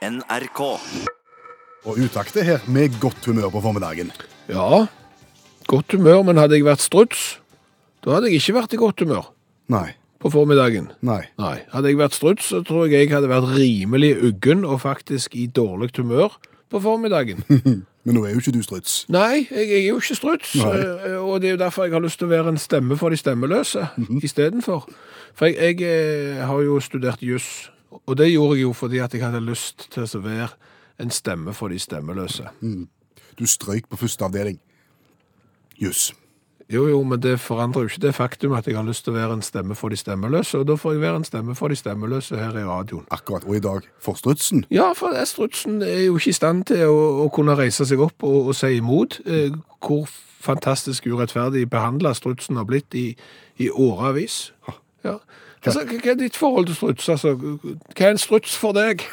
NRK. Og utaktet her med godt humør på formiddagen. Ja, godt humør, men hadde jeg vært struts, da hadde jeg ikke vært i godt humør Nei. på formiddagen. Nei. Nei, hadde jeg vært struts, så tror jeg jeg hadde vært rimelig uggen og faktisk i dårlig humør på formiddagen. Men nå er jo ikke du struts. Nei, jeg er jo ikke struts, Nei. eh, og det er jo derfor jeg har lyst til å være en stemme for de stemmeløse istedenfor. For jeg, jeg eh, har jo studert juss, og det gjorde jeg jo fordi at jeg hadde lyst til å være en stemme for de stemmeløse. Du strøyk på første avdeling. Juss. Jo, jo, men det forandrer jo ikke det faktum at jeg har lyst til å være en stemme for de stemmeløse, og da får jeg være en stemme for de stemmeløse her i radioen. Akkurat. Og i dag for strutsen. Ja, for strutsen er jo ikke i stand til å, å kunne reise seg opp og, og si imot eh, hvor fantastisk urettferdig behandla strutsen har blitt i, i årevis. Ja. Hva hva er ditt forhold til struts? Altså, hva er en struts for deg?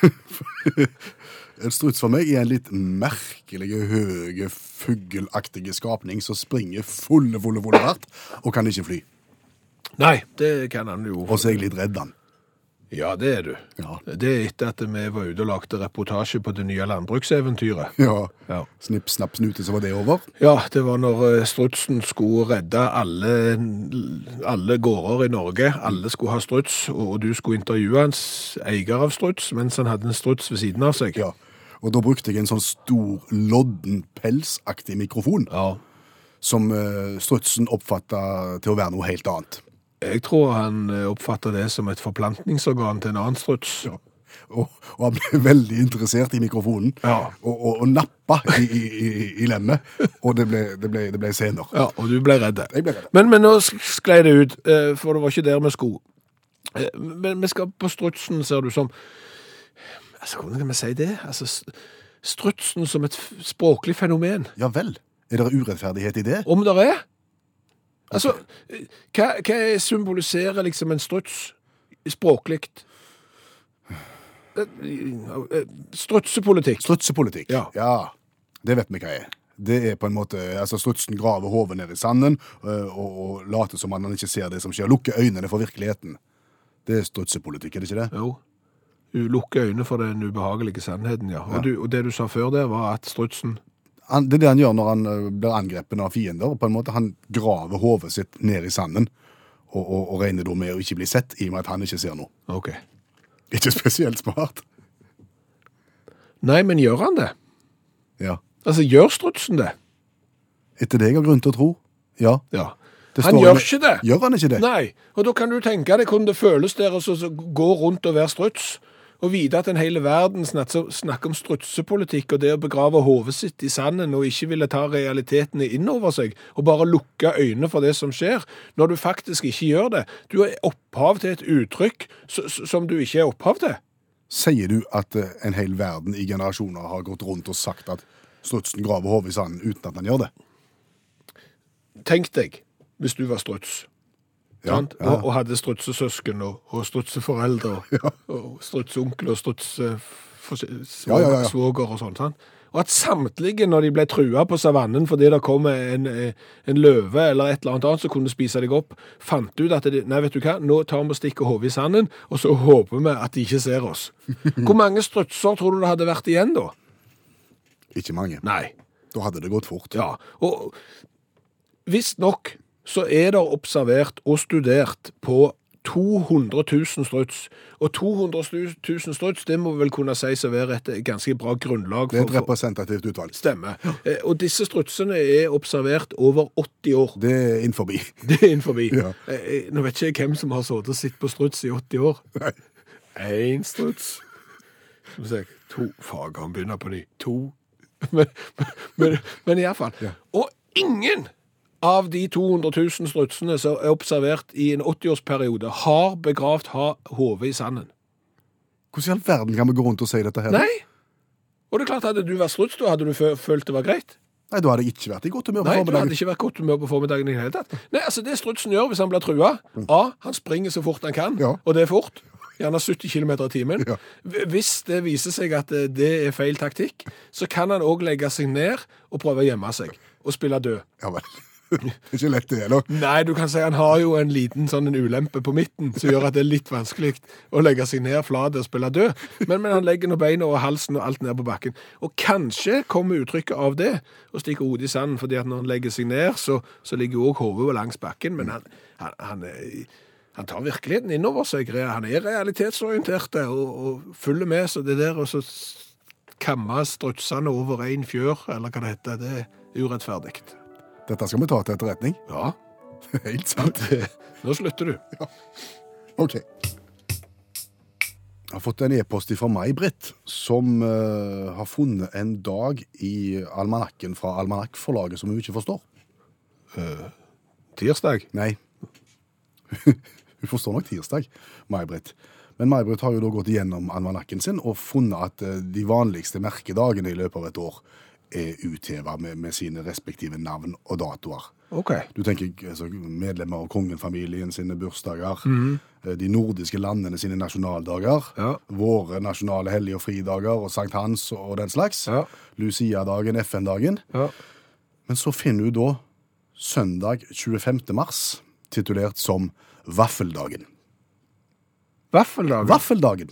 En struts for meg er en litt merkelig, høye, fuggelaktige skapning som springer fulle, fulle, fulle hardt, og kan ikke fly. Nei, det kan han jo. Og så er jeg litt redd han. Ja, det er du. Ja. Det er etter at vi var ute og lagde reportasje på det nye landbrukseventyret. Ja. Ja. Snipp, snapp, snute, så var det over. Ja, det var når eh, strutsen skulle redde alle, alle gårder i Norge. Alle skulle ha struts, og du skulle intervjue hans eier av struts, mens han hadde en struts ved siden av seg. Ja. Og da brukte jeg en sånn stor, lodden, pelsaktig mikrofon, Ja. som eh, strutsen oppfatta til å være noe helt annet. Jeg tror han eh, oppfatter det som et forplantningsorgan til en annen struts. Og, og han ble veldig interessert i mikrofonen, Ja. og, og, og nappa i, i, i, i lemmet, og det ble, det ble, det ble scener. Ja, og du ble redd. Jeg ble redd. Men, men nå sklei det ut, eh, for det var ikke der vi skulle. Eh, Men vi skal på strutsen, ser du, som Altså, hvordan kan vi si det? Altså, strutsen som et språklig fenomen. Ja vel. Er det urettferdighet i det? Om det er? Altså, hva, hva symboliserer liksom en struts språklig? Strutsepolitikk. Strutsepolitikk. Ja. Det vet vi hva er. Det er på en måte, altså Strutsen graver hodet ned i sanden øh, og, og later som han ikke ser det som skjer. Lukker øynene for virkeligheten. Det er strutsepolitikk, er det ikke det? Jo. Du lukker øynene for den ubehagelige sannheten, ja. Og, du, og det du sa før der, var at strutsen Han, det er det han gjør når han øh, blir angrepet av fiender. på en måte Han graver hodet sitt ned i sanden og, og, og regner da med å ikke bli sett, i og med at han ikke ser noe. OK. Ikke spesielt smart. Nei, men gjør han det? Ja. Altså, gjør strutsen det? Etter det jeg har grunn til å tro. Ja. Ja. Han gjør ikke det. Gjør han ikke det? Nei, og da kan du tenke deg hvordan det føles der å gå rundt og være struts, og vite at en hele verden snakker, om strutsepolitikk og det å begrave hodet sitt i sanden og ikke ville ta realitetene inn over seg, og bare lukke øynene for det som skjer, når du faktisk ikke gjør det. Du er opphav til et uttrykk som du ikke er opphav til. Sier du at eh, en hel verden i generasjoner har gått rundt og sagt at strutsen graver hodet i sanden uten at han gjør det? Tenk deg, hvis du var struts. Ja, ja. Og, og hadde strutsesøsken og, og strutseforeldre og, og strutseonkel og strutsesvoger Ja, ja, ja, ja. svoger og sånn. sant? Og at samtlige, når de ble trua på savannen fordi det kom en, eh, en løve eller et eller annet annet som kunne spise deg opp, fant ut at de, nei, vet du hva, nå tar vi og stikker hodet i sanden, og så håper vi at de ikke ser oss. Hvor mange strutser tror du det hadde vært igjen da? Ikke mange. Nei. Da hadde det gått fort. Ja, og visstnok så er det observert og studert på 200 000 struts. Og 200 000 struts, det må vel kunne sies å være et ganske bra grunnlag Det er et for, for representativt utvalg. stemme. Eh, Og disse strutsene er observert over 80 år. Det er innenfor. Det er innenfor. Ja. Eh, Nå vet ikke jeg hvem som har sittet og sett på struts i 80 år. Nei. Én struts. Skal vi se To Fager, han begynner på ny. To. Men, men, men iallfall. Ja. Og ingen av de 200 000 strutsene som er observert i en 80-årsperiode, har begravd ha hodet i sanden. Hvordan i all verden kan vi gå rundt og si dette her? Nei! Og det er klart, hadde du vært struts, da hadde du følt det var greit. Nei, da hadde jeg ikke vært i godt humør på Nei, du hadde ikke vært godt humør på formiddagen i det hele tatt. Nei, altså Det strutsen gjør hvis han blir trua A. Han springer så fort han kan, Ja. og det er fort. Gjerne 70 km i timen. Ja. Hvis det viser seg at eh, det er feil taktikk, så kan han òg legge seg ned og prøve å gjemme seg og spille død. Ja vel. Ikke lett det heller. Nei, du kan si han har jo en liten sånn en ulempe på midten, som gjør at det er litt vanskelig å legge seg ned flat og spille død. Men, men han legger nå beina og halsen og alt ned på bakken. Og kanskje kommer uttrykket av det, og stikker hodet i sanden, fordi at når han legger seg ned, så, så ligger jo også hodet langs bakken. Men han, han, han, er- han tar virkeligheten innover seg. Han er realitetsorientert og, og følger med, så det der å kamme strutsene over en fjør, eller hva det heter, det er urettferdig. Dette skal vi ta til etterretning. Ja, Helt sant. nå slutter du. Ok. Jeg har fått en e-post fra May-Britt, som eh, har funnet en dag i almanakken fra Almanakkforlaget som hun ikke forstår. Tirsdag. Nei. hun forstår nok tirsdag, May-Britt. Men May-Britt har jo da gått igjennom almanakken sin og funnet at eh, de vanligste merkedagene i løpet av et år er utheva med, med sine respektive navn og datoer. Okay. Du tenker altså, medlemmer av kongenfamilien sine bursdager, eh, de nordiske landene sine nasjonaldager, Ja. våre nasjonale hellige og fridager og Sankt Hans og den slags, Ja. Lucia-dagen, FN-dagen. Ja. Men så finner du da søndag 25. mars, titulert som Vaffeldagen. Vaffeldagen? Vaffeldagen!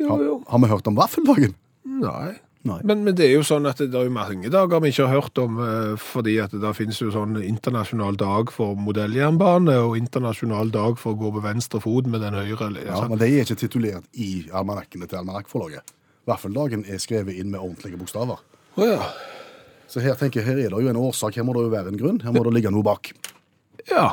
Jo, Har, har vi hørt om Vaffeldagen? Nei. Men, men det er jo sånn at det er jo mange dager vi ikke har hørt om, eh, fordi at det finnes jo sånn internasjonal dag for modelljernbane og internasjonal dag for å gå på venstre fot med den høyre. Ja, sånn. Men de er ikke titulert i almanakkene til Almanakkforlaget. Vaffeldagen er skrevet inn med ordentlige bokstaver. Oh, ja. Så her tenker jeg, her er det jo en årsak, her må det jo være en grunn, her må det ligge noe bak. Ja.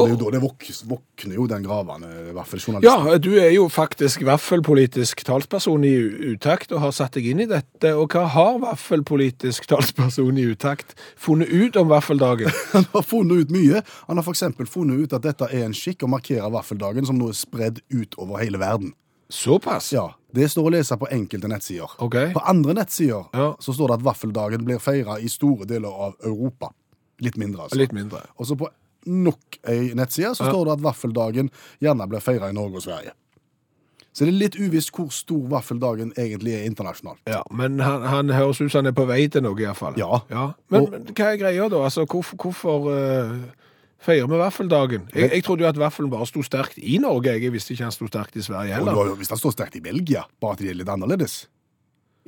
Og det er jo da det våk, våkner jo den gravende vaffeljournalisten. Ja, du er jo faktisk vaffelpolitisk talsperson i utakt og har satt deg inn i dette. Og hva har vaffelpolitisk talsperson i utakt funnet ut om vaffeldagen? Han har funnet ut mye. Han har f.eks. funnet ut at dette er en skikk å markere vaffeldagen som nå er spredd ut over hele verden. Såpass? Ja, Det står å lese på enkelte nettsider. Okay. På andre nettsider Ja. så står det at vaffeldagen blir feira i store deler av Europa. Litt mindre, altså. Litt mindre. Og så på nok ei nettside så Ja. står det at vaffeldagen gjerne blir feira i Norge og Sverige. Så det er litt uvisst hvor stor vaffeldagen egentlig er internasjonalt. Ja, Men han, han høres ut som han er på vei til noe, iallfall. Ja. Men, Og- men hva er greia, da? Altså, hvorfor, hvorfor uh, feirer vi vaffeldagen? Jeg, jeg trodde jo at vaffelen bare sto sterkt i Norge. Jeg visste ikke han sto sterkt i Sverige heller. jo, hvis han står sterkt i Belgia, bare at de er litt annerledes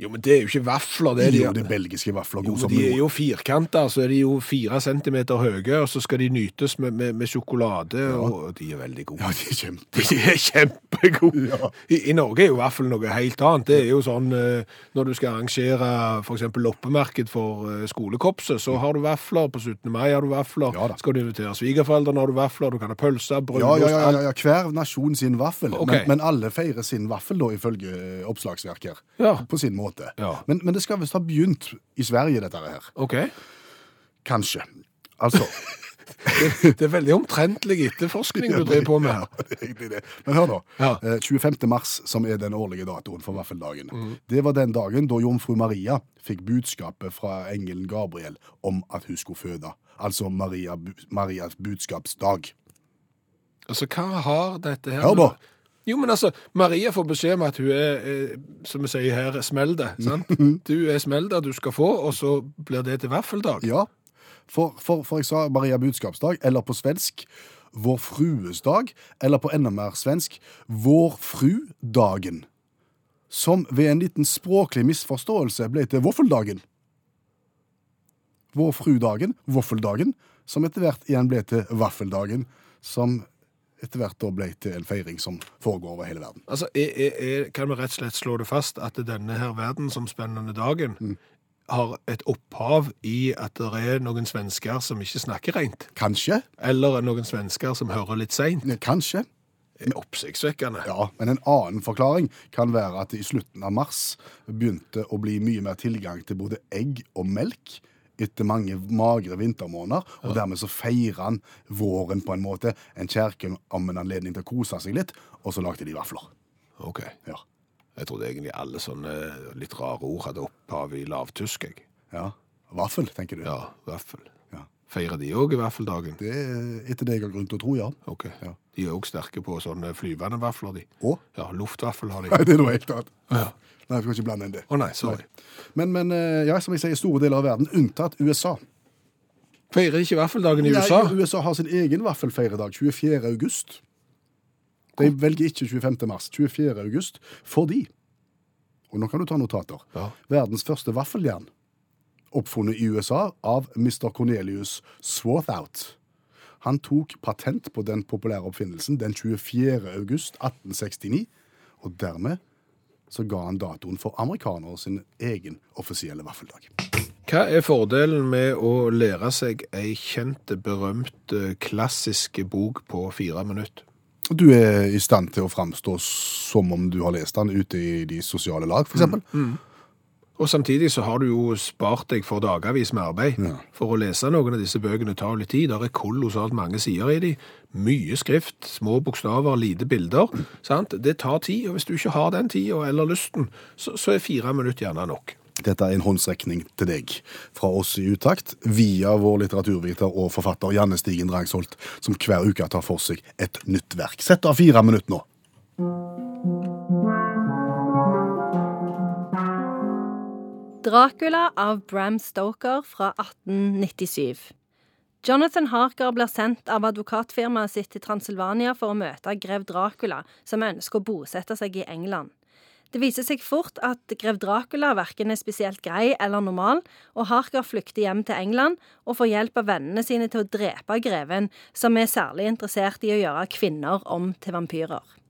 Jo, men det er jo ikke vafler, det er De Det er jo de belgiske vafler Jo, de er jo firkanta, så er de jo fire centimeter høye, og så skal de nytes med, med, med sjokolade, og de er veldig gode. Ja, de er kjempe... De er kjempegode. Ja. I, I Norge er jo vaffel noe helt annet. Det er jo sånn eh, når du skal arrangere eksempel loppemarked for eh, skolekorpset, så har du vafler. På 17. mai har du vafler. Ja skal du invitere svigerforeldrene, har du vafler. Du kan ha pølser, Ja, brunost ja, ja, ja, ja, hver nasjon sin vaffel. Okay. Men, men alle feirer sin vaffel, da, ifølge eh, oppslagsverk her. Ja. På sin måte. Ja. Men, men det skal visst ha begynt i Sverige, dette her. OK. Kanskje. Altså Det er veldig omtrentlig etterforskning du driver på med her. Ja, det er egentlig det. Men hør nå. Ja. Eh, 25. mars, som er den årlige datoen for vaffeldagen, Mm. det var den dagen da jomfru Maria fikk budskapet fra engelen Gabriel om at hun skulle føde. Altså Maria, Marias budskapsdag. Altså, hva har dette her Hør da. Jo, men altså, Maria får beskjed om at hun er, eh, som vi sier her, smell det, sant? Du er smell det du skal få, og så blir det til vaffeldag. Ja, for, for, for jeg sa Maria budskapsdag, eller på svensk Vår frues dag, eller på enda mer svensk Vår fru-dagen. Som ved en liten språklig misforståelse ble til våffeldagen. Vår fru-dagen, våffeldagen, som etter hvert igjen ble til vaffeldagen, som etter hvert da ble til en feiring som foregår over hele verden. Altså, er, er, kan vi rett og slett slå det fast at denne her verdensomspennende dagen Mm. har et opphav i at det er noen svensker som ikke snakker rent, Kanskje, eller noen svensker som hører litt seint? kanskje, Oppsiktsvekkende. Ja, men en annen forklaring kan være at det i slutten av mars begynte å bli mye mer tilgang til både egg og melk etter mange magre vintermåneder, og dermed så feirer han våren på en måte, en kjerke om en anledning til å kose seg litt, og så lagde de vafler. Ok. Ja. Jeg trodde egentlig alle sånne litt rare ord hadde opphav i lavtysk, jeg. ja. Vaffel, tenker du? Ja, vaffel. Feirer de òg vaffeldagen? Det er etter det jeg har grunn til å tro, ja. Ok. Ja. De er òg sterke på sånne flyvende vafler, de. Å? Ja, luftvaffel har de. Nei, det er noe helt annet. Ja. Nei, jeg skal ikke blande inn det. Å nei, sorry. Men, men eh, ja, som jeg sier, store deler av verden, unntatt USA. Feirer ikke vaffeldagen i USA? Nei, USA? USA har sin egen vaffelfeiredag, 24. august. De velger ikke 25. mars, 24. august, fordi Og nå kan du ta notater. Ja. Verdens første vaffeljern, oppfunnet i USA av Mr. Cornelius Swarthout. Han tok patent på den populære oppfinnelsen den 24. august 1869, og dermed så ga han datoen for amerikanere sin egen offisielle vaffeldag. Hva er fordelen med å lære seg ei kjent, berømt, eh, klassisk bok på fire minutter? Du er i stand til å framstå som om du har lest den ute i de sosiale lag, f.eks. eksempel. Og samtidig så har du jo spart deg for dagavis med arbeid. Ja. For å lese noen av disse bøkene tar litt tid. Der er kolossalt mange sider i de. Mye skrift, små bokstaver, lite bilder. Sant? Det tar tid, og hvis du ikke har den tida eller lysten, så, så er fire minutter gjerne nok. Dette er en håndsrekning til deg fra oss i Utakt, via vår litteraturviter og forfatter Janne Stigen Drangsholt, som hver uke tar for seg et nytt verk. Sett av fire minutter nå. Dracula av Bram Stoker fra 1897. Jonathan Harker blir sendt av advokatfirmaet sitt til Transylvania for å møte grev Dracula, som ønsker å bosette seg i England. Det viser seg fort at grev Dracula verken er spesielt grei eller normal, og Harker flykter hjem til England og får hjelp av vennene sine til å drepe greven, som er særlig interessert i å gjøre kvinner om til vampyrer.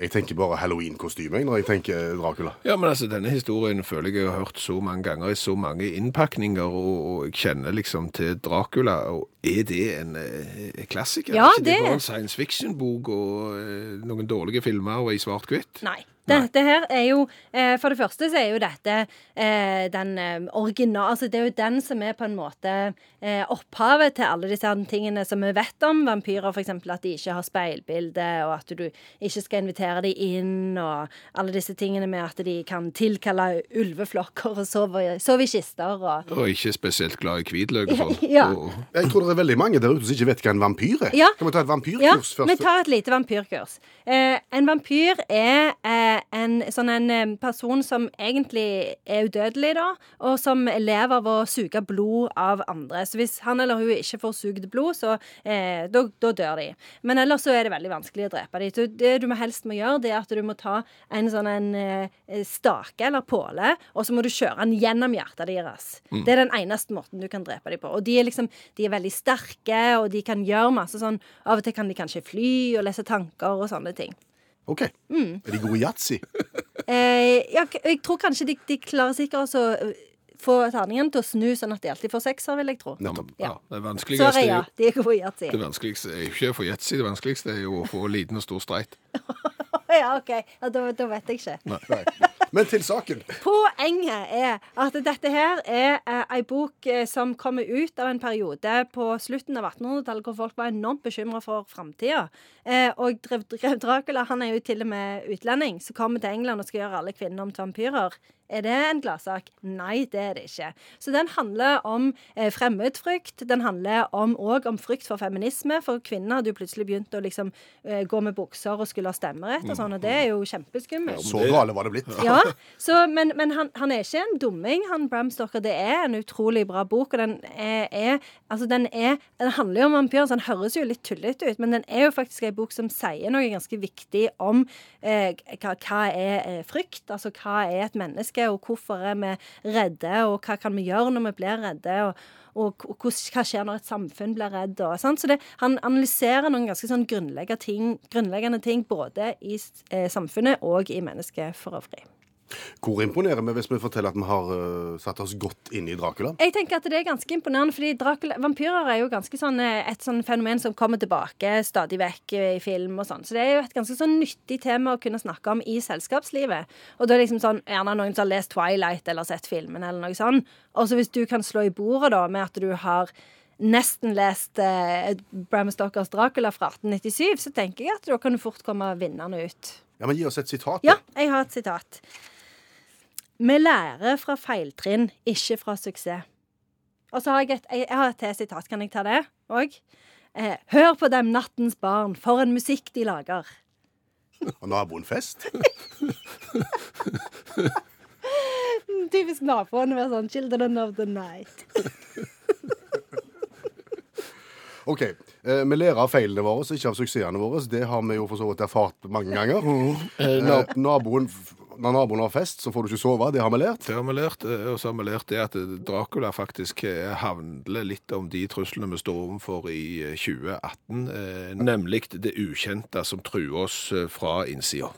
Jeg tenker bare halloween-kostyme når jeg tenker Dracula. Ja, men altså, denne historien føler jeg jeg har hørt så mange ganger i så mange innpakninger, og, og jeg kjenner liksom til Dracula. Og er det en eh, klassiker? Ja, er ikke det det- bare en science fiction-bok og eh, noen dårlige filmer og i svart-hvitt? Nei. Dette her er jo eh, For det første så er jo dette eh, den eh, original... Altså det er jo den som er på en måte eh, opphavet til alle disse tingene som vi vet om vampyrer. F.eks. at de ikke har speilbilde, og at du ikke skal invitere dem inn, og alle disse tingene med at de kan tilkalle ulveflokker og sove, sove i kister og Og ikke spesielt glad i hvitløk og sånn. Ja. Og, Jeg tror det er veldig mange der ute som ikke vet hva en vampyr er. Ja. Kan vi ta et vampyrkurs Ja, vampyrkurs vi tar et lite vampyrkurs. Eh, en vampyr er eh, en sånn en eh, person som egentlig er udødelig, da, og som lever av å suge blod av andre. Så hvis han eller hun ikke får sugd blod, så eh, da, da dør de. Men ellers så er det veldig vanskelig å drepe dem. Så det du helst må gjøre, det er at du må ta en sånn en eh, stake eller påle, og så må du kjøre den gjennom hjertet deres. Det er den eneste måten du kan drepe dem på. Og de er liksom de er veldig sterke, og de kan gjøre masse sånn Av og til kan de kanskje fly og lese tanker og sånne ting. OK. Er de gode i yatzy? Eh, jeg, jeg tror kanskje de, de klarer sikkert også å øh, få terningen til å snu, sånn at de alltid får sekser, vil jeg tro. Ja, men, Ja. det vanskeligste Sorry, er ja. De er gode i yatzy. det vanskeligste er jo ikke å få yatzy, det vanskeligste er jo å få liten og stor streit. Ja, OK. Ja, da, da vet jeg ikke. Nei. Men til saken. Poenget er at dette her er eh, ei bok eh, som kommer ut av en periode på slutten av 1800-tallet hvor folk var enormt bekymra for framtida. Eh, og Dracula han er jo til og med utlending, som kommer til England og skal gjøre alle kvinner om til vampyrer. Er det en gladsak? Nei, det er det ikke. Så den handler om eh, fremmedfrykt. Den handler om, òg om frykt for feminisme, for kvinner hadde jo plutselig begynt å liksom eh, gå med bukser og skulle ha stemmerett og sånn, og det er jo kjempeskummelt. Så gale var det blitt. Ja, så, men, men han, han er ikke en dumming, han Bram Stoker. Det er en utrolig bra bok, og den er, er Altså, den er Den handler jo om vampyrer, så den høres jo litt tullete ut, men den er jo faktisk en bok som sier noe ganske viktig om eh, hva, hva er eh, frykt, altså hva er et menneske, og hvorfor er vi redde, og hva kan vi gjøre når vi blir redde, og og og hva skjer når et samfunn blir redd. Og, sant? Så det, han analyserer noen ganske sånn grunnleggende ting, grunnleggende ting både i eh, samfunnet og i mennesket for øvrig. Hvor imponerer vi hvis vi forteller at vi har uh, satt oss godt inn i Dracula? Jeg tenker at det er ganske imponerende, fordi Dracula, vampyrer er jo ganske sånn, eh, et sånn fenomen som kommer tilbake stadig vekk eh, i film og sånn. Så det er jo et ganske sånn nyttig tema å kunne snakke om i selskapslivet. Og da er det liksom sånn, gjerne noen som har lest Twilight eller sett filmen eller noe sånn. Og så hvis du kan slå i bordet da med at du har nesten lest eh, Bram Stokers Dracula fra 1897, så tenker jeg at da kan du fort komme vinnende ut. Ja, men Gi oss et sitat. Ja, jeg har et sitat. Vi lærer fra feiltrinn, ikke fra suksess. Og så har jeg et, jeg har et til sitat. Kan jeg ta det òg? Eh, Hør på dem, nattens barn, for en musikk de lager. Og naboen fest. Typisk naboen med sånn 'Children of the Night'. OK. Eh, vi lærer av feilene våre, ikke av suksessene våre. Det har vi jo for så vidt erfart mange ganger. Eh, naboen, når naboen har fest, så får du ikke sove. Det har vi lært. Det har vi lært, eh, og så har vi lært det at Dracula faktisk eh, handler litt om de truslene vi står overfor i eh, 2018, eh, nemlig det ukjente som truer oss eh, fra innsida.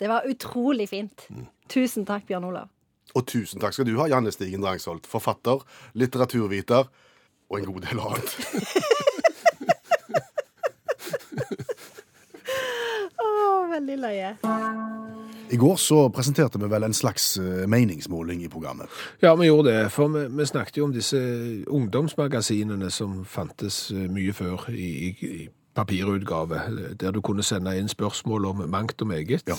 Det var utrolig fint. Tusen takk, Bjørn Olav. Og tusen takk skal du ha, Janne Stigen Drangsholt. Forfatter, litteraturviter og en god del annet. Å, veldig løye. I går så presenterte vi vel en slags eh, meningsmåling i programmet. Ja, vi gjorde det, for vi, vi snakket jo om disse ungdomsmagasinene som fantes eh, mye før i, i, papirutgave, der du kunne sende inn spørsmål om mangt og meget. Ja.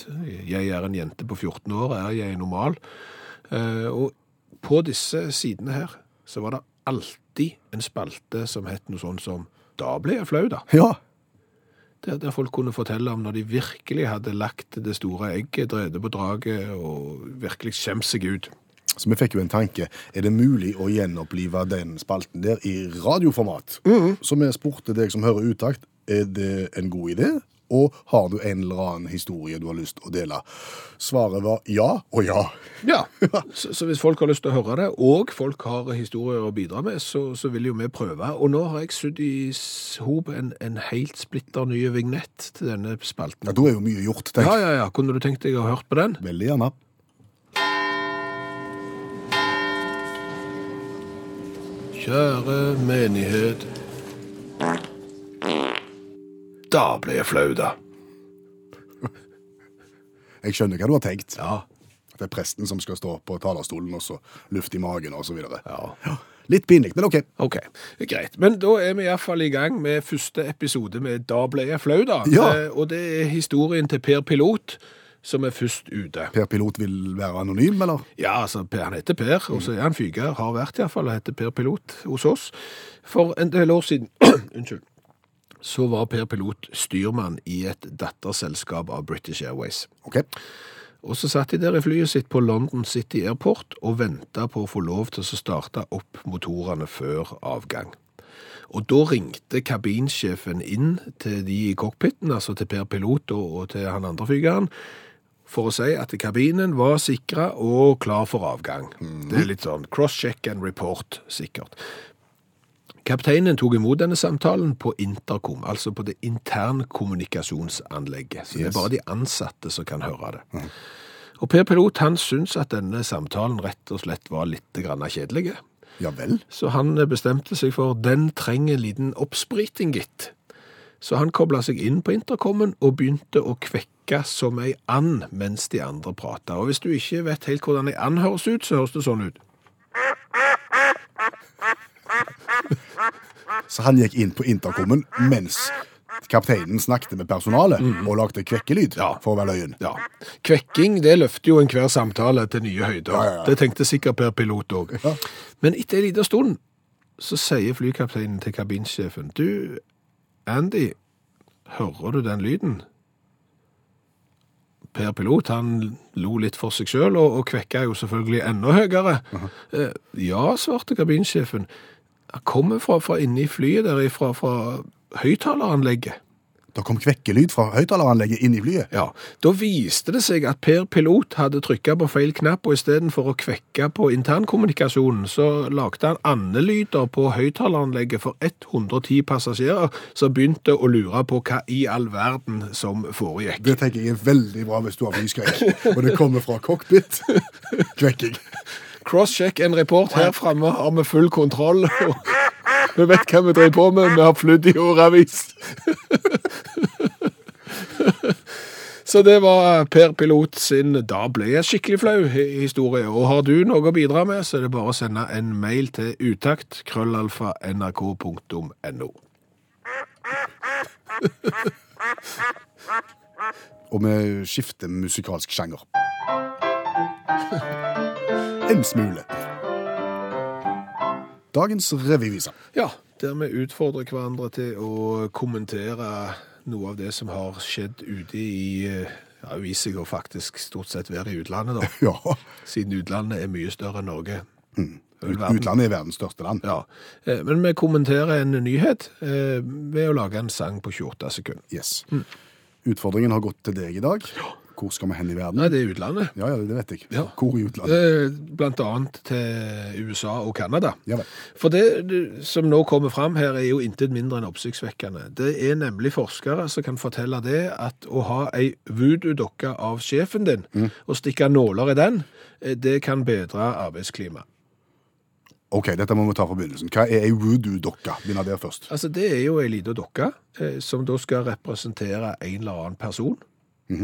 Jeg er en jente på 14 år, er jeg normal? Eh, Og på disse sidene her så var det alltid en spalte som het noe sånn som Da ble jeg flau, da. Ja. Der, der folk kunne fortelle om når de virkelig hadde lagt det store egget, drevet på draget og virkelig skjemt seg ut. Så vi fikk jo en tanke. Er det mulig å gjenopplive den spalten der i radioformat? Så vi spurte deg som hører utakt, er det en god idé? Og har du en eller annen historie du har lyst til å dele? Svaret var ja og ja. Ja, så, så hvis folk har lyst til å høre det, og folk har historier å bidra med, så, så vil jo vi prøve. Og nå har jeg sydd i hop en, en helt splitter ny vignett til denne spalten. ja. Da er jo mye gjort, tenk. Ja, ja, ja. Kunne du tenkt deg å ha hørt på den? Veldig gjerne. Kjære menighet. Da ble jeg flau, da. Jeg skjønner hva du har tenkt. Ja. At Det er presten som skal stå på talerstolen, og så luft i magen og så videre. Ja. Litt pinlig, men OK. Ok, greit. Men da er vi iallfall i gang med første episode med Da ble jeg flau, da. Ja. Eh, Og det er historien til Per Pilot som er først ute. Per Pilot vil være anonym, eller? Ja, altså, Per, han heter Per, og så er han fyger, har vært iallfall, og heter Per Pilot hos oss. For en del år siden Unnskyld. Så var Per Pilot styrmann i et datterselskap av British Airways. OK. Og så satt de der i flyet sitt på London City Airport og venta på å få lov til å starte opp motorene før avgang. Og da ringte kabinsjefen inn til de i cockpiten, altså til Per Pilot og, til han andre flygeren, for å si at kabinen var sikra og klar for avgang. Det er litt sånn cross-check and report, sikkert. Kapteinen tok imot denne samtalen på intercom, altså på det internkommunikasjonsanlegget. Så det er bare de ansatte som kan høre det. Og Per Pilot han syntes at denne samtalen rett og slett var litt kjedelig. Ja vel. Så han bestemte seg for den trenger en liten oppspriting, gitt. Så han kobla seg inn på intercomen og begynte å kvekke som ei and mens de andre prata. Og hvis du ikke vet helt hvordan ei and høres ut, så høres det sånn ut. Så han gikk inn på intercomen mens kapteinen snakket med personalet og lagde kvekkelyd Ja. for å være løyen. Ja. Kvekking det løfter jo enhver samtale til nye høyder. Ja. Det tenkte sikkert Per Pilot òg. Men etter en liten stund så sier flykapteinen til kabinsjefen Du, Andy, hører du den lyden? Per Pilot han lo litt for seg sjøl, og, og kvekka jo selvfølgelig enda høyere. Eh, ja, svarte kabinsjefen. Han kommer fra, fra inni flyet der fra, fra høyttaleranlegget. Da kom kvekkelyd fra høyttaleranlegget inn i flyet. Ja, Da viste det seg at Per Pilot hadde trykka på feil knapp, og istedenfor å kvekke på internkommunikasjonen, så lagde han andelyder på høyttaleranlegget for 110 passasjerer som begynte å lure på hva i all verden som foregikk. Det tenker jeg er veldig bra hvis du har flyskrekk. Og det kommer fra cockpit. Kvekking. Crosscheck en report her framme har vi full kontroll. Vi vet hva vi driver på med, vi har flydd i årevis. Så det var Per Pilot sin Da ble jeg skikkelig flau historie. Og har du noe å bidra med, så er det bare å sende en mail til utakt krøllalfa nrk.no. Og vi skifter musikalsk sjanger. En smule. Dagens revyvise. Ja, der vi utfordrer hverandre til å kommentere noe av det som har skjedd ute i ja, viser seg å faktisk stort sett være i utlandet, da. Ja. Siden utlandet er mye større enn Norge. Mm. Utlandet er verdens største land. Ja, eh, men vi kommenterer en nyhet eh, ved å lage en sang på 28 sekunder. Yes. Mm. Utfordringen har gått til deg i dag. Hvor skal vi hen i verden? Nei, det er utlandet. Ja, ja, det vet jeg. Ja. Hvor i utlandet? Eh, Blant annet til USA og Kanada. Ja vel. For det som nå kommer fram her, er jo intet mindre enn oppsiktsvekkende. Det er nemlig forskere som kan fortelle det at å ha ei voodoo-dokke av sjefen din og stikke nåler i den, eh, det kan bedre arbeidsklimaet. Ok, dette må vi ta fra begynnelsen. Hva er ei voodoo-dokke? Begynner der først. Altså, det er jo ei lita dokke eh, som da skal representere en eller annen person. eh,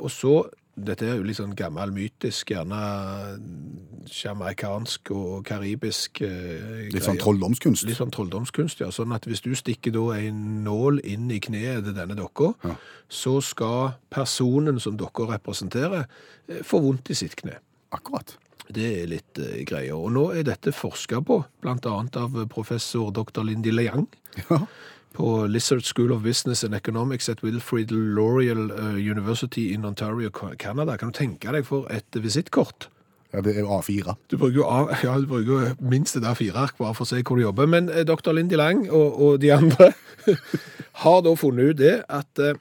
og så Dette er jo litt sånn gammel mytisk, gjerne jamaikansk og karibisk eh, Litt sånn trolldomskunst. Litt sånn trolldomskunst, ja. Sånn at hvis du stikker da en nål inn i kneet til denne dokka, Ja. så skal personen som dokka representerer, eh, få vondt i sitt kne. Akkurat. Det er litt eh, greier. Og nå er dette forska på, annet av professor dr. Lindy Liang Ja. På Lizard School of Business and Economics at Wilfrid Lauriel eh, University in Ontario, Canada. Kan du tenke deg for et visittkort? ja, det er jo A4. Du bruker jo, A, ja, du bruker jo minst det der fire ark bare for å se hvor du jobber. Men eh, dr. Lindy Lang og, og de andre har da funnet ut det at eh,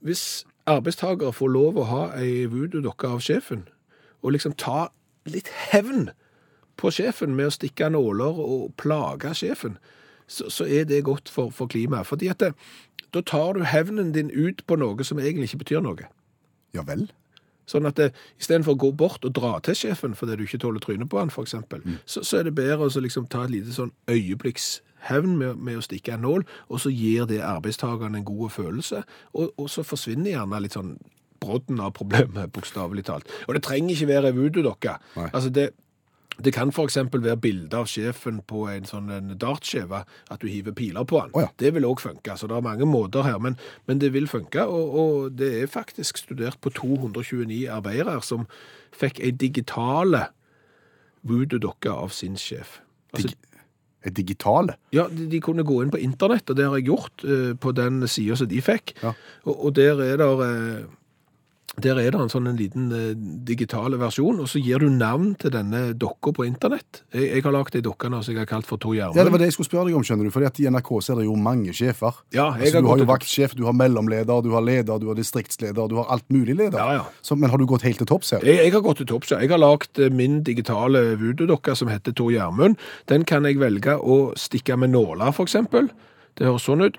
hvis arbeidstakere får lov å ha ei voodoo-dokke av sjefen, og liksom ta litt hevn på sjefen med å stikke nåler og plage sjefen, så, så er det godt for, for klimaet. Fordi at det, da tar du hevnen din ut på noe som egentlig ikke betyr noe. Ja vel. Sånn at istedenfor i stedet for å gå bort og dra til sjefen fordi du ikke tåler trynet på han, for eksempel, så, så er det bedre å liksom ta et lite sånn øyeblikkshevn med, med å stikke en nål, og så gir det arbeidstakerne en god følelse, og, og så forsvinner gjerne litt sånn brodden av problemet, bokstavelig talt. Og det trenger ikke være voodoo-dokke. Nei. Altså det, det kan eksempel være bilde av sjefen på en sånn en dartskjeve, at du hiver piler på han. Oh, ja. Det vil òg funke. Så det er mange måter her, men, men det vil funke. Og, og det er faktisk studert på 229 arbeidere som fikk ei digitale voodoo-dokke av sin sjef. Altså, Dig digitale. ja, de, de kunne gå inn på internett, og det har jeg gjort uh, på den sida som de fikk. Ja. Og, og der er det eh, der er det en sånn en liten eh, digital versjon, og så gir du navn til denne dokka på internett. Jeg, jeg har lagd ei dokke nå som jeg har kalt for Tor Gjermund. Ja, det var det jeg skulle spørre deg om, skjønner du. Fordi at i NRK så er det jo mange sjefer. Ja, jeg altså, har du har jo vaktsjef, du har mellomleder, du har leder, du har distriktsleder, du har alt mulig leder. Ja, ja. Så, men har du gått helt til topps her? Jeg, jeg har gått til topps, ja. Jeg har lagd eh, min digitale voodoo-dokke som heter Tor Gjermund. Den kan jeg velge å stikke med nåler, for eksempel. Det høres sånn ut.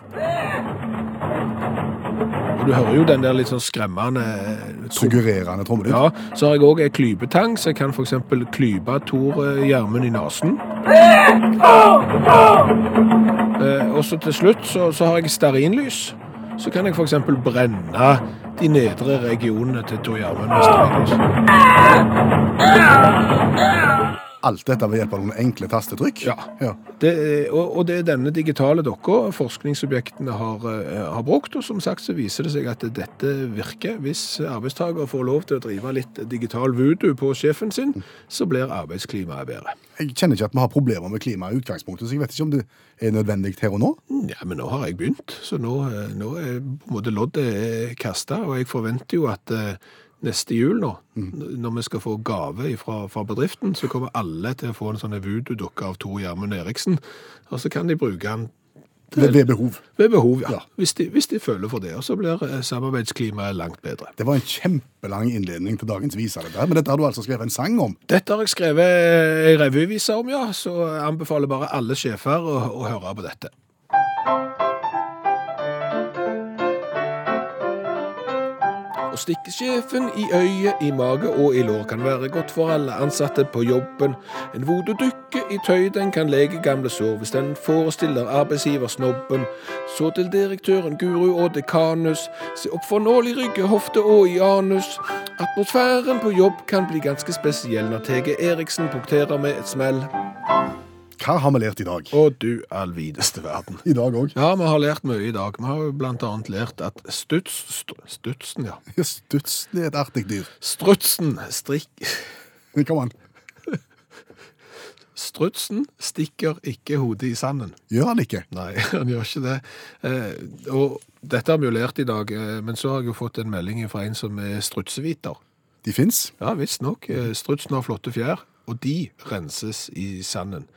Og du hører jo den der litt sånn skremmende eh, Suggererende trommelyd. Ja, så har jeg òg ei klypetang, så jeg kan f.eks. klype Tor eh, Gjermund i nesen. Eh, og så til slutt så, så har jeg stearinlys. Så kan jeg f.eks. brenne de nedre regionene til Tor Gjermund med stearinlys. Alt dette ved hjelp av noen enkle tastetrykk. Ja. ja. Det, og, og det er denne digitale dokka forskningsobjektene har, eh, har brukt, og som sagt så viser det seg at dette virker. Hvis arbeidstaker får lov til å drive litt digital voodoo på sjefen sin, så blir arbeidsklimaet bedre. Jeg kjenner ikke at vi har problemer med klimaet i utgangspunktet, så jeg vet ikke om det er nødvendig her og nå. Ja, men nå har jeg begynt, så nå, eh, nå er på en måte loddet kasta, og jeg forventer jo at eh, neste jul nå, n- når vi skal få gave fra, fra bedriften, så kommer alle til å få en sånn voodoo-dukke av Tor Gjermund Eriksen, og så kan de bruke den Ved, ved behov. ved behov, ja. Ja. Hvis, de, hvis de føler for det, og så blir eh, samarbeidsklimaet langt bedre. Det var en kjempelang innledning til dagens vise, dette men dette har du altså skrevet en sang om. Dette har jeg skrevet ei revyvise om, ja, så jeg anbefaler bare alle sjefer å, å høre på dette. Å stikke sjefen i øyet, i mage og i lår kan være godt for alle ansatte på jobben. En voodoo-dukke i tøy, den kan lege gamle sår hvis den forestiller arbeidsgiversnobben. Så til direktøren, guru og dekanus, se opp for nål i rygge, hofte og i anus. Atmosfæren på jobb kan bli ganske spesiell når TG Eriksen punkterer med et smell. Hva har vi lært i dag? Å du allvideste verden. I dag òg. Ja, vi har lært mye i dag. Vi har blant annet lært at stuts, st stutsen, ja. Stutsen er et artig dyr. Strutsen strikk... Kom an. Strutsen stikker ikke hodet i sanden. Gjør han ikke? Nei, han gjør ikke det. Eh, og dette har vi jo lært i dag, eh, men så har jeg jo fått en melding fra en som er strutseviter. De fins. Ja, visstnok. Eh, strutsen har flotte fjær. og de renses i sanden.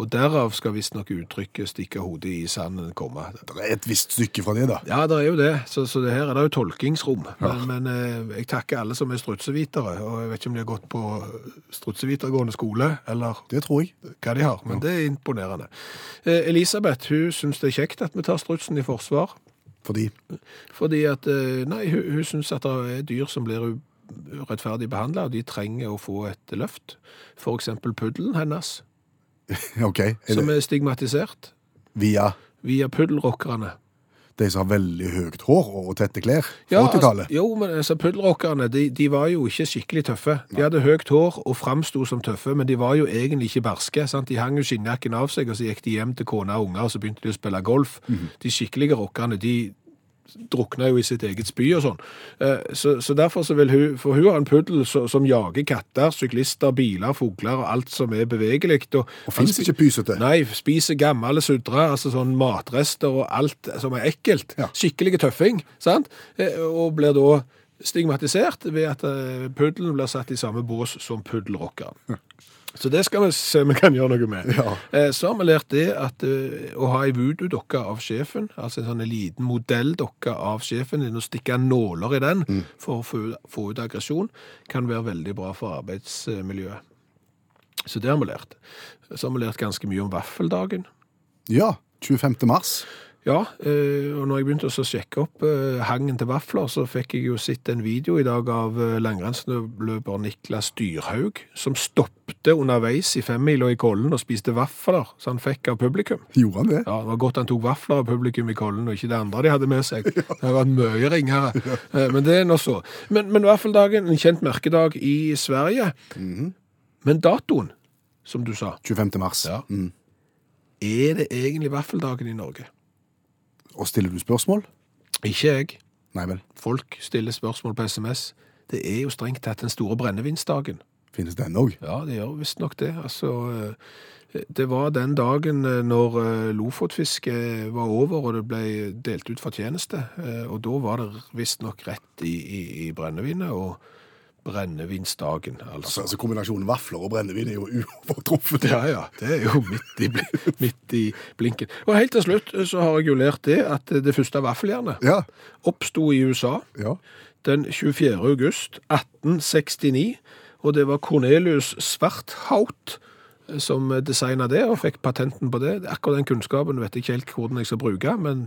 Og derav skal visstnok uttrykket 'stikke hodet i sanden' komme. Det er et visst stykke fra det, da. Ja, det er jo det, så, så det her er det jo tolkingsrom. Men, men eh, jeg takker alle som er strutsevitere, og jeg vet ikke om de har gått på strutsevitergående skole, eller Det tror jeg. hva de har, men det er imponerende. Eh, Elisabeth hun syns det er kjekt at vi tar strutsen i forsvar. Fordi Fordi at, eh, nei, hun, hun syns at det er dyr som blir urettferdig behandla, og de trenger å få et løft. Eksempel puddelen hennes, OK. Er som det er stigmatisert via via puddelrockerne. de som har veldig høyt hår og tette klær fra Ja, 80-tallet? altså, jo, men altså, puddelrockerne, de, de var jo ikke skikkelig tøffe. De hadde høyt hår og framsto som tøffe, men de var jo egentlig ikke barske. Sant? De hang jo skinnjakken av seg, og så gikk de hjem til kone og unger, og så begynte de å spille golf. De skikkelige rockerne, de drukna jo i sitt eget spy og sånn. Eh, Så, så derfor så vil hun For hun har en puddel som, som jager katter, syklister, biler, fugler og alt som er bevegelig. Og, Og fins ikke pysete? Nei, spiser gamle sudre, altså sånn matrester og alt som er ekkelt. Ja. Skikkelig tøffing, sant? Eh, Og blir da stigmatisert ved at eh, puddelen blir satt i samme bås som puddelrockeren. Så det skal vi se om vi kan gjøre noe med. Ja. Eh, Så har vi lært det at eh, å ha ei voodoo-dokke av sjefen, altså en sånn liten modelldokke av sjefen, og stikke nåler i den for å få ut aggresjon, kan være veldig bra for arbeidsmiljøet. Så det har vi lært. Så har vi lært ganske mye om vaffeldagen. Ja. 25. mars. Ja, eh, og når jeg begynte å sjekke opp eh, hangen til vafler, så fikk jeg jo sett en video i dag av eh, langrennsløper Niklas Dyrhaug, som stoppte underveis i femmila i Kollen og spiste vafler, så han fikk av publikum. Gjorde han det? Ja, det var godt han tok vafler av publikum i Kollen, og ikke det andre de hadde med seg. Det har vært mye ringere. Men det er nå så. Men, men vaffeldagen, en kjent merkedag i Sverige. Men datoen, som du sa, 25. mars. Ja. Mm. er det egentlig vaffeldagen i Norge? Og stiller du spørsmål? Ikke jeg. Nei vel. Folk stiller spørsmål på SMS. Det er jo strengt tatt den store brennevinsdagen. Finnes den òg? Ja, det gjør visstnok det. Altså, eh, det var den dagen eh, når eh, lofotfisket var over og det ble delt ut fortjeneste. Og da var det visstnok rett i, i, i brennevinet og brennevinsdagen, Altså, altså. altså Kombinasjonen vafler og brennevin er jo uovertruffet. Ja, ja. Det er jo midt i, midt i blinken. Og helt til slutt eh, så har jeg jo lært det at det første vaffeljernet Ja. oppsto i USA. ja. den 24. august 1869, og det var Cornelius Svarthaut som designet det og fikk patenten på det. Akkurat den kunnskapen vet jeg ikke helt hvordan jeg skal bruke, men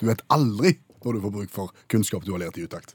Du vet aldri når du får bruk for kunnskap du har lært i utakt.